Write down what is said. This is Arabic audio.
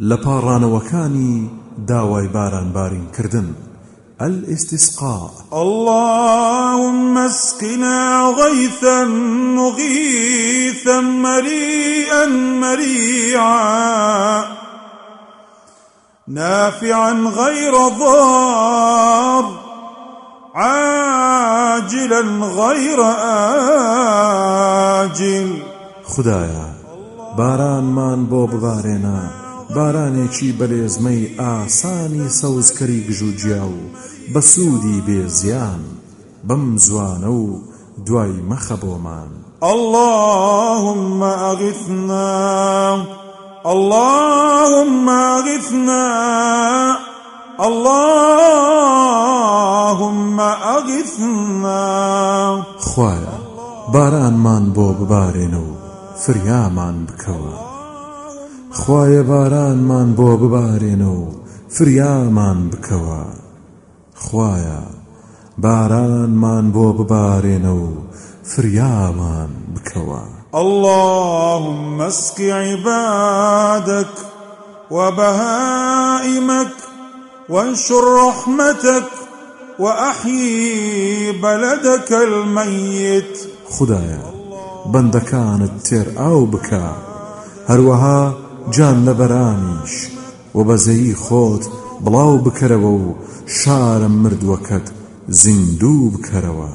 لە پاڕانەوەکانی داوای باران بارین کردن. الاستسقاء. اللهم اسقنا غيثا مغيثا مريئا مريعا. نافعا غير ضار. عاجلا غير آجل. خدایا بارانمان بۆ ببارێنە بارانێکی بەلێزمەی ئاسانی سەوزکەری گژوجیا و بە سوودی بێزیان بەم زوانە و دوای مەخە بۆمان. اللهم أغثنا اللهم أغثنا اللهم أغثنا خوایە بارانمان بۆ ببارێنە و فریامان بکەوە خوایە بارانمان بۆ ببارێنە و فریامان بکەوە خوایە بارانمان بۆ ببارێنە و فریامان بکەوە اللهم اسق عبادك وبهائمك وانشر رحمتك وأحيي بلدك الميت. خدایە بەندەکانت تێر ئاو بکە هەروەها جان لە بەرانیش و بەزەیی خۆت بڵاو بکەرەوە و شارە مردووەکەت زیندوو بکەرەوە.